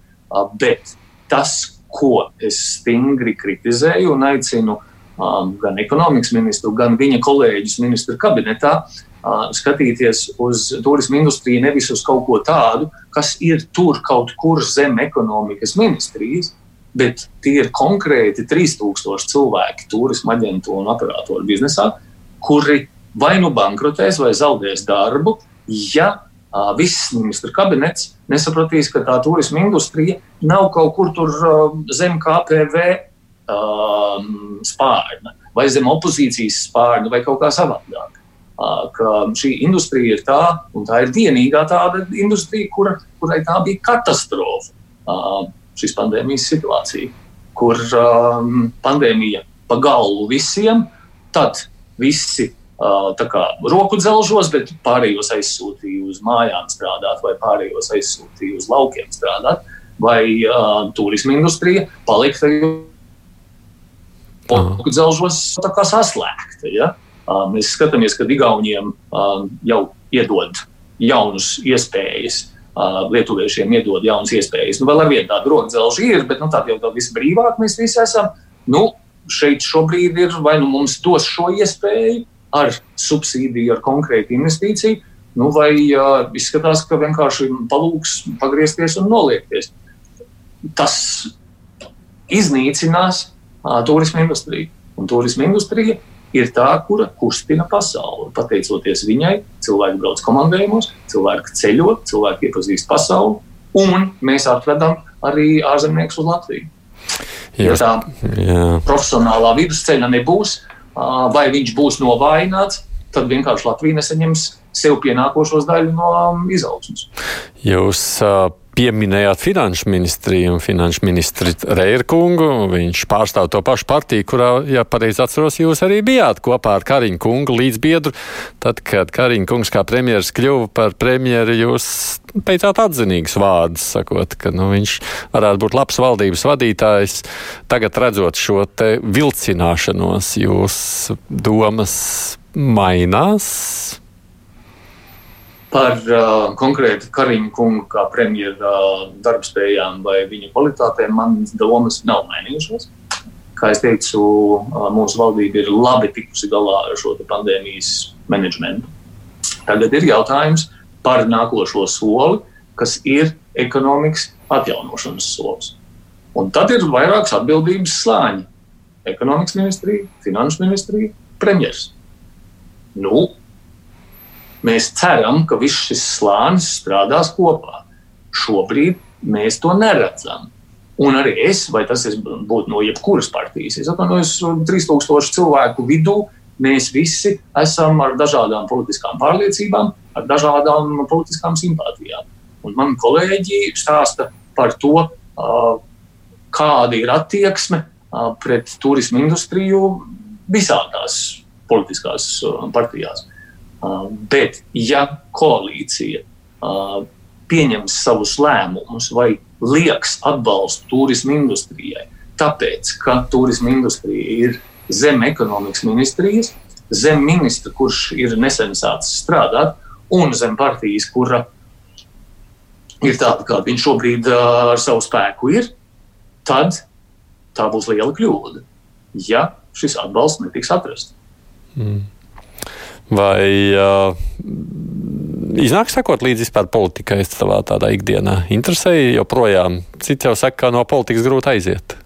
Bet tas, ko es stingri kritizēju un aicinu um, gan ekonomikas ministru, gan viņa kolēģus ministru kabinetā uh, skatīties uz turismu industriju nevis uz kaut ko tādu, kas ir tur kaut kur zem ekonomikas ministrijas, bet tie ir konkrēti 3000 cilvēki turisma aģentu un operatoru biznesā, kuri vai nu bankrotēs, vai zaudēs darbu, ja viss ministra kabinets nesapratīs, ka tā turisma industrija nav kaut kur tur zem KPV um, spārna vai zem opozīcijas spārna vai kaut kā savādāk. Uh, ka šī industrija ir tā, un tā ir vienīgā tāda industrija, kura, kurai tā bija katastrofa. Uh, šīs pandēmijas situācija, kur um, pandēmija pa galvu visiem, tad visi kā, roku dzelžos, bet pārējos aizsūtīju uz mājām strādāt, vai pārējos aizsūtīju uz laukiem strādāt, vai uh, turisma industrija palika roku dzelžos saslēgta. Ja? Uh, mēs skatāmies, ka Igauniem uh, jau iedod jaunus iespējas. Uh, lietuviešiem iedod jaunas iespējas. Nu, vēl ar vienu tādu rokdzelžu ir, bet nu, tāda jau viss brīvāk mēs visi esam. Nu, šeit šobrīd ir vai nu mums dos šo iespēju, ar subsīdiju, ar konkrētu investīciju, nu, vai uh, izskatās, ka vienkārši palūks pagriezties un noliekties. Tas iznīcinās uh, turisma industriju. Un turisma industrija ir tā, kura kustina pasauli. Pateicoties viņai, cilvēki brauc komandējumos, cilvēki ceļo, cilvēki iepazīst pasauli, un mēs atvedam arī ārzemniekus uz Latviju. Ja tā jā. profesionālā vidusceļa nebūs, vai viņš būs novājināts, tad vienkārši Latvija nesaņems sev pienākošos daļu no izaugsmas. Jūs uh, pieminējāt finanšu ministriju un finanšu ministri Reirkungu. Viņš pārstāv to pašu partiju, kurā, ja pareizi atceros, jūs arī bijāt kopā ar Kariņu kungu līdzbiedru. Tad, kad Kariņu kungs kā premjeras kļuva par premjeru, jūs teicāt atzinīgus vārdus, sakot, ka nu, viņš varētu būt labs valdības vadītājs. Tagad redzot šo te vilcināšanos, jūs domas mainās? Par uh, konkrēti Kariņu kungu kā premjera uh, darbspējām vai viņa kvalitātēm manas domas nav mainījušās. Kā jau teicu, uh, mūsu valdība ir labi tikusi galā ar šo pandēmijas menedžmentu. Tagad ir jautājums par nākošo soli, kas ir ekonomikas atjaunošanas solis. Un tad ir vairākas atbildības slāņi. Ekonomikas ministrija, finanšu ministrija, premjeras. Nu, Mēs ceram, ka viss šis slānis strādās kopā. Šobrīd mēs to neredzam. Un arī es, vai tas būtu no jebkuras partijas, es atvainojos 3000 cilvēku vidū, mēs visi esam ar dažādām politiskām pārliecībām, ar dažādām politiskām simpātijām. Un man kolēģi stāsta par to, kāda ir attieksme pret turismu industriju visādās politiskās partijās. Uh, bet, ja koalīcija uh, pieņems savus lēmumus vai liekas atbalstu turismu industrijai, tāpēc, ka turismu industrija ir zem ekonomikas ministrijas, zem ministra, kurš ir nesen sācis strādāt, un zem partijas, kura ir tāda, kāda viņš šobrīd uh, ar savu spēku ir, tad tā būs liela kļūda, ja šis atbalsts netiks atrasts. Mm. Vai uh, iznāk sakot līdzi vispār politikai savā tādā ikdienā? Interesēja joprojām. Cits jau saka, ka no politikas grūti aiziet.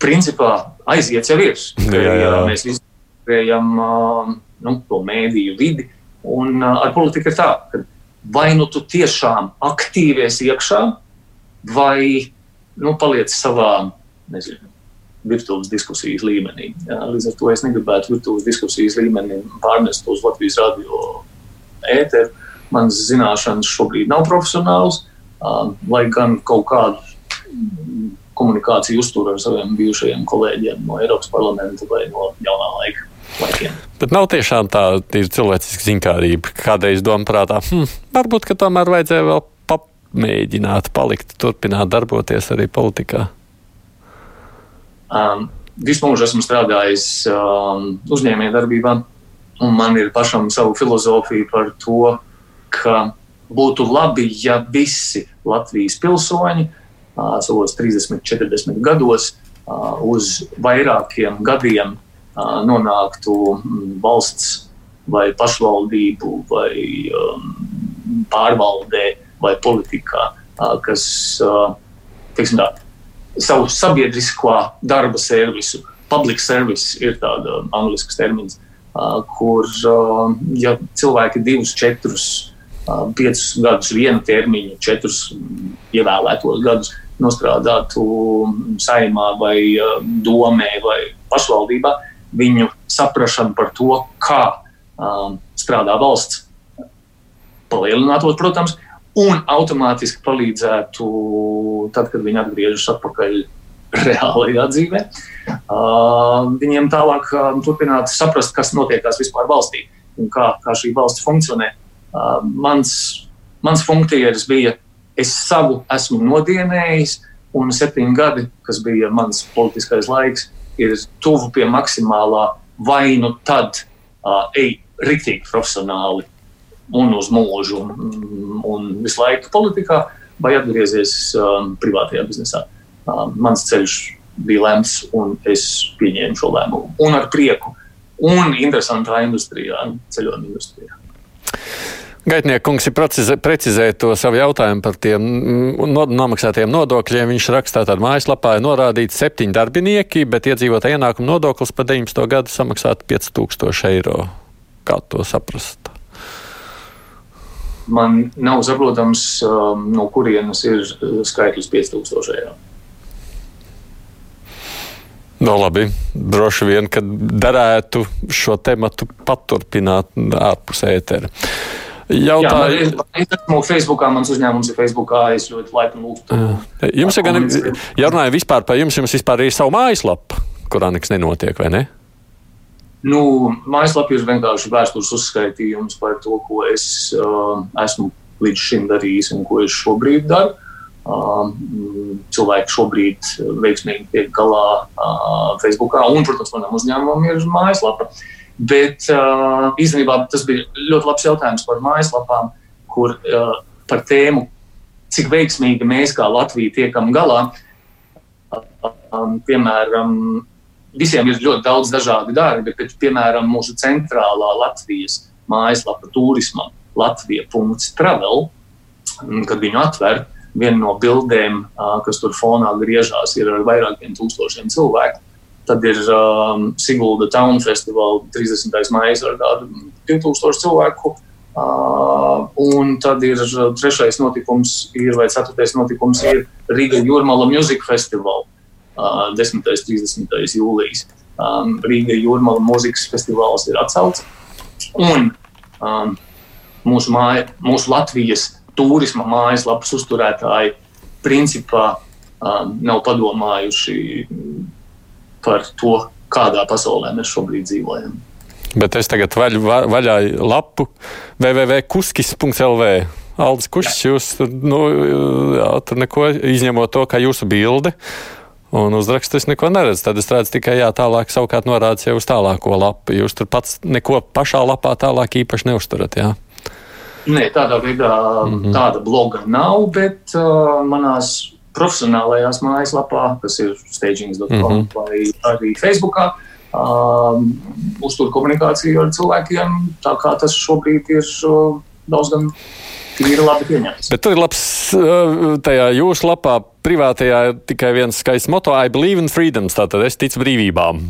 Principā aiziet jau ir. jā, jā. Mēs visi gribējam uh, nu, to mēdīju vidi. Un uh, ar politiku ir tā, ka vai nu tu tiešām aktīvies iekšā, vai nu, paliec savā nezinu, virtuves diskusijas līmenī. Jā, līdz ar to es negribētu virtuves diskusijas līmeni pārnest uz Latvijas radio ēteru. Manas zināšanas šobrīd nav profesionāls, lai gan kaut kādu komunikāciju uztur ar saviem bijušajiem kolēģiem no Eiropas parlamenta vai no jaunā laika. Laikiem. Bet nav tiešām tā cilvēciska zinkārība. Kādreiz domā prātā, hm, varbūt tomēr vajadzēja vēl pamēģināt, palikt, turpināt darboties arī politikā. Um, visu mūžu esmu strādājis um, uzņēmējdarbībā, un man ir pašam savu filozofiju par to, ka būtu labi, ja visi Latvijas pilsoņi uh, savos 30, 40 gados uh, uz vairākiem gadiem uh, nonāktu valsts vai pašvaldību vai um, pārvaldē vai politikā, uh, kas, uh, teiksim tā, savu sabiedrisko darba servisu. Public service ir tāds angļu termins, kur ja cilvēki divus, četrus, piecus gadus, vienu termiņu, četrus ievēlētos gadus nostrādātu saimā vai domē vai pašvaldībā, viņu saprašana par to, kā strādā valsts, palielinātos, protams, un automātiski palīdzētu, tad, kad viņi atgriežas atpakaļ reālajā dzīvē, uh, viņiem tālāk uh, turpināt saprast, kas notiekās vispār valstī un kā, kā šī valsts funkcionē. Uh, mans, mans funkcijas bija, es savu esmu nodienējis, un septiņi gadi, kas bija mans politiskais laiks, ir tuvu pie maksimālā vai nu tad uh, ej riktīgi profesionāli un uz mūžu, un, un visu laiku politikā, vai atgriezies um, privātajā biznesā. Um, mans ceļš bija lemts, un es pieņēmu šo lēmumu. Un ar prieku, un interesantā industrijā, ceļojuma industrijā. Gaitnieks kungs ir precizējis to savu jautājumu par tiem no, nomaksātiem nodokļiem. Viņš rakstā tādā mājaslapā, ir norādīts septiņi darbinieki, bet iedzīvotāja ienākuma nodoklis par 19. gadu samaksātu 5000 eiro. Kā to saprast? Man nav saprotams, um, no kurienes ir uh, skaitlis 5000 eiro. No labi, droši vien, ka derētu šo tematu paturpināt ārpus ētera. Jautāju... Jā, man, es esmu Facebookā, mans uzņēmums ir Facebookā, es ļoti laipni lūgtu. Jums ir gan, ja runājam vispār par jums, jums vispār ir savu mājaslapu, kurā nekas nenotiek, vai ne? Nu, mājaslapā ir vienkārši vēstures uzskaitījums par to, ko es uh, esmu līdz šim darījis un ko es šobrīd daru. Uh, cilvēki šobrīd veiksmīgi tiek galā uh, Facebookā, un, protams, manam uzņēmumam ir mājaslapa. Bet uh, īstenībā tas bija ļoti labs jautājums par mājaslapām, kur uh, par tēmu, cik veiksmīgi mēs kā Latvija tiekam galā. Um, piemēram, visiem ir ļoti daudz dažādi darbi, bet, piemēram, mūsu centrālā Latvijas mājaslapa turismam Latvija.travel, kad viņu atver, viena no bildēm, kas tur fonā griežās, ir ar vairākiem tūkstošiem cilvēku. Tad ir um, Sigulda Town Festival 30. maija ar kādu 2000 cilvēku. Uh, un tad ir trešais notikums, ir, vai ceturtais notikums, ir Riga Jūrmala Music Festival. Uh, 10. un 30. jūlijas. Um, Rīga Jūrmala mūzikas festivāls ir atcelts. Un um, mūsu, māja, mūsu Latvijas turisma mājaslapas uzturētāji principā um, nav padomājuši par to, kādā pasaulē mēs šobrīd dzīvojam. Bet es tagad vaļu, vaļā lapu www.kuskis.lv. Aldis Kušs, jūs nu, jā, tur neko izņemot to, kā jūsu bilde. Un uzrakstus neko neredzu. Tad es redzu tikai jā, tālāk, savukārt norādes jau uz tālāko lapu. Jūs tur pats neko pašā lapā tālāk īpaši neuzturat. Jā. Nē, tādā veidā mm -hmm. tāda bloga nav, bet uh, manās profesionālajās mājaslapā, kas ir stagings.com mm -hmm. vai arī Facebookā, uh, uztur komunikāciju ar cilvēkiem, tā kā tas šobrīd ir uh, daudz gan ir labi pieņemts. Bet tur ir labs, uh, tajā jūsu lapā, privātajā, tikai viens skaists moto - I believe in freedoms, tātad es ticu brīvībām.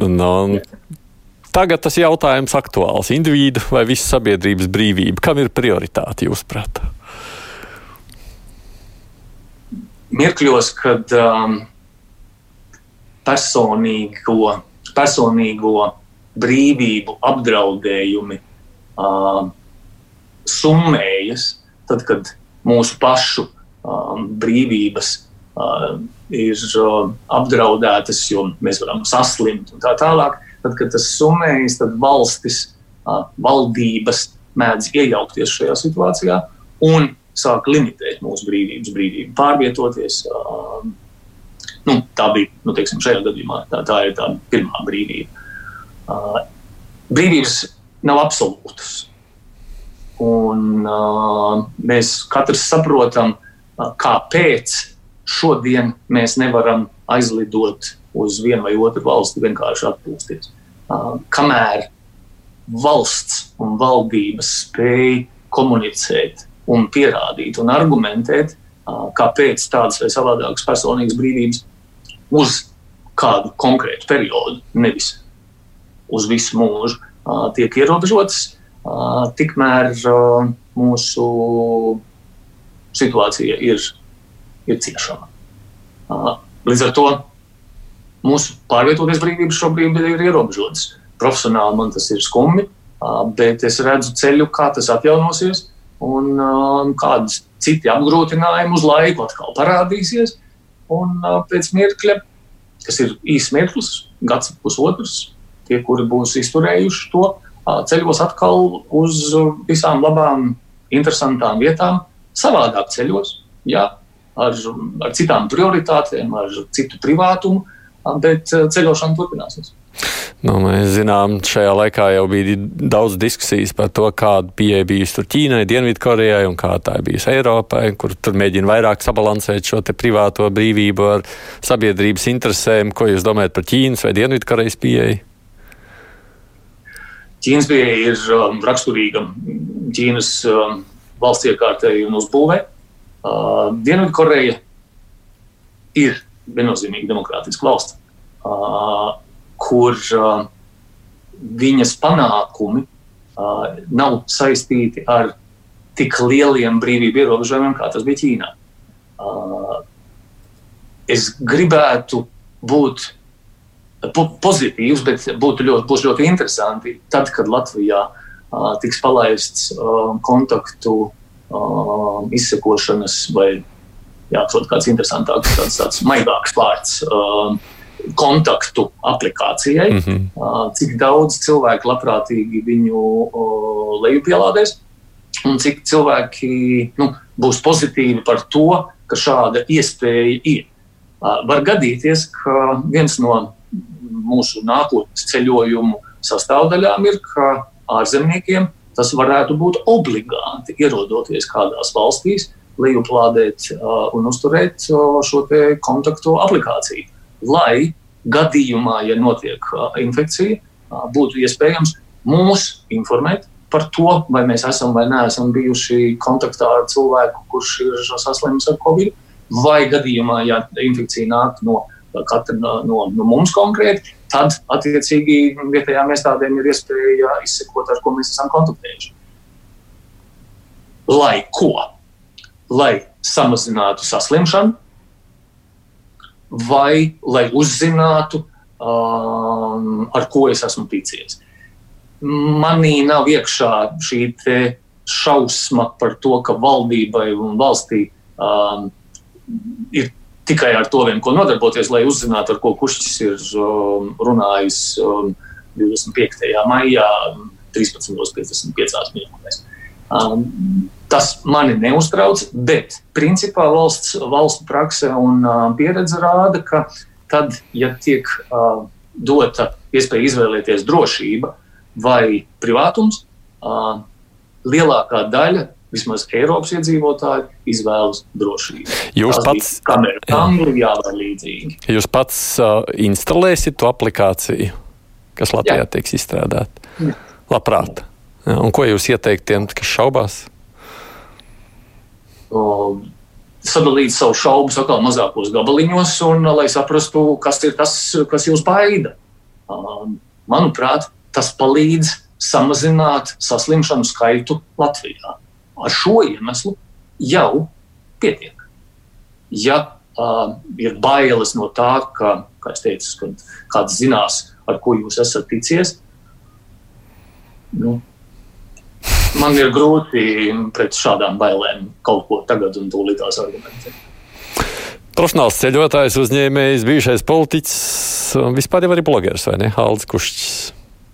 Un, un, Tagad tas jautājums aktuāls. Individu vai visas sabiedrības brīvība? Kam ir prioritāte jūsuprāt? Mirkļos, kad um, personīgo, personīgo brīvību apdraudējumi um, summējas, tad, kad mūsu pašu um, brīvības uh, ir uh, apdraudētas, jo mēs varam saslimt un tā tālāk, Tad, kad tas summējas, tad valstis, valdības mēdz iejaukties šajā situācijā un sāk limitēt mūsu brīvības, brīvību pārvietoties. Nu, tā bija nu, teiksim, šajā gadījumā, tā, tā ir tā pirmā brīvība. Brīvības nav absolūtas. Un, uh, mēs katrs saprotam, uh, kāpēc šodien mēs nevaram aizlidot uz vienu vai otru valsti vienkārši atpūsties. Uh, kamēr valsts un valdības spēj komunicēt un pierādīt un argumentēt, uh, kāpēc tādas vai savādākas personīgas brīvības uz kādu konkrētu periodu, nevis uz visu mūžu, uh, tiek ierobežotas, tikmēr mūsu situācija ir, ir ciešama. Līdz ar to mūsu pārvietoties brīvības šobrīd ir ierobežotas. Profesionāli man tas ir skumji, bet es redzu ceļu, kā tas atjaunosies, un kādas citi apgrūtinājumi uz laiku atkal parādīsies. Un pēc mirkļa, kas ir īsts mirklis, gads pusotrs, tie, kuri būs izturējuši to, ceļos atkal uz visām labām, interesantām vietām, savādāk ceļos, jā, ar, ar citām prioritātēm, ar citu privātumu bet ceļošana turpināsies. Nu, mēs zinām, šajā laikā jau bija daudz diskusijas par to, kāda pieeja bijusi Ķīnai, Dienvidkorejai un kā tā bijusi Eiropai, kur tur mēģina vairāk sabalansēt šo privāto brīvību ar sabiedrības interesēm. Ko jūs domājat par Ķīnas vai Dienvidkorejas pieeju? Ķīnas pieeja ir um, raksturīga Ķīnas um, valsts iekārtēji un uzbūvē. Uh, Dienvidkoreja ir viennozīmīgi demokrātiska valsts, uh, kur uh, viņas panākumi uh, nav saistīti ar tik lieliem brīvību ierobežojumiem, kā tas bija Ķīnā. Uh, es gribētu būt pozitīvs, bet būtu ļoti, būs ļoti interesanti, tad, kad Latvijā tiks palaists kontaktu izsekošanas vai jāatrod kāds interesantāks, tāds, tāds maigāks vārds kontaktu aplikācijai, mm -hmm. cik daudz cilvēku labprātīgi viņu lejupielādēs un cik cilvēki nu, būs pozitīvi par to, ka šāda iespēja ir. Var gadīties, ka viens no mūsu nākotnes ceļojumu sastāvdaļām ir, ka ārzemniekiem tas varētu būt obligāti ierodoties kādās valstīs, lejuplādēt uh, un uzturēt uh, šo kontaktu aplikāciju lai gadījumā, ja notiek infekcija, būtu iespējams mūs informēt par to, vai mēs esam vai neesam bijuši kontaktā ar cilvēku, kurš ir saslims ar covid, vai gadījumā, ja infekcija nāk no katra no, no, no mums konkrēti, tad attiecīgi vietējām iestādēm ir iespēja izsekot, ar ko mēs esam kontaktējuši. Lai ko? Lai samazinātu saslimšanu, vai lai uzzinātu, um, ar ko es esmu ticies. Manī nav iekšā šī šausma par to, ka valdībai un valstī um, ir tikai ar to vien, ko nodarboties, lai uzzinātu, ar ko Kušķis ir um, runājis um, 25. maijā, 13.55 minūtēs. Um, tas mani neuztrauc, bet principā valsts, valsts prakse un uh, pieredze rāda, ka tad, ja tiek uh, dota iespēja izvēlēties drošība vai privātums, uh, lielākā daļa vismaz Eiropas iedzīvotāji izvēlas drošību. Jūs Tas pats, kamera, Anglijā vai līdzīgi. Jūs pats uh, instalēsiet to aplikāciju, kas Latvijā Jā. tiks izstrādāta? Labprāt. Jā, un ko jūs ieteikt tiem, kas šaubās? sadalīt savu šaubu atkal mazākos gabaliņos, un lai saprastu, kas ir tas, kas jūs baida. Manuprāt, tas palīdz samazināt saslimšanu skaitu Latvijā. Ar šo iemeslu jau pietiek. Ja uh, ir bailes no tā, ka, kā es teicu, kad kāds zinās, ar ko jūs esat ticies, nu, man ir grūti pret šādām bailēm kaut ko tagad un tūlītās argumentēt. Profesionāls ceļotājs, uzņēmējs, bijušais politiķis un vispār jau arī blogeris, vai ne? Haldis Kušķis.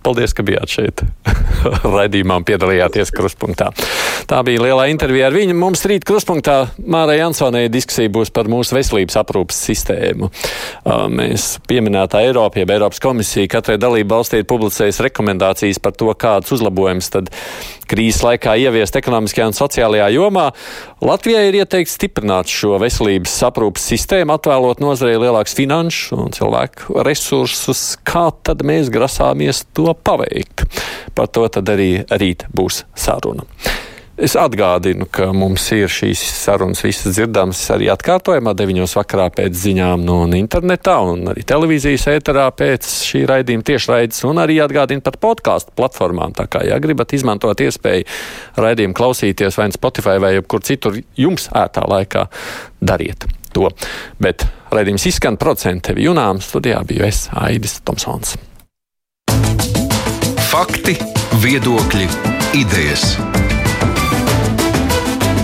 Paldies, ka bijāt šeit. Raidījumā piedalījāties kruspunktā. Tā bija lielā intervija ar viņu. Mums rīt kruspunktā Mārai Jansonai diskusija būs par mūsu veselības aprūpas sistēmu. Mēs pieminētā Eiropa, jeb Eiropas komisija, katrai dalību valstī ir publicējusi rekomendācijas par to, kādas uzlabojumus tad krīzes laikā ieviest ekonomiskajā un sociālajā jomā. Latvijai ir ieteikts stiprināt šo veselības aprūpas sistēmu, atvēlot nozarei lielākus finanšu un cilvēku resursus. Kā tad mēs grasāmies to paveikt? Par to tad arī rīt būs saruna. Es atgādinu, ka mums ir šīs sarunas visas dzirdamas arī atkārtojumā, 9. vakarā pēc ziņām no internetā, un arī televīzijas ēterā pēc šī raidījuma tiešraides, un arī atgādinu par podkāstu platformām. Tā kā, ja gribat izmantot iespēju raidījumu klausīties vai Spotify vai kur citur jums ētā laikā, dariet to. Bet raidījums izskan procentu tevi junām, studijā biju es Aidis Tomsons. Fakti, viedokļi, idejas.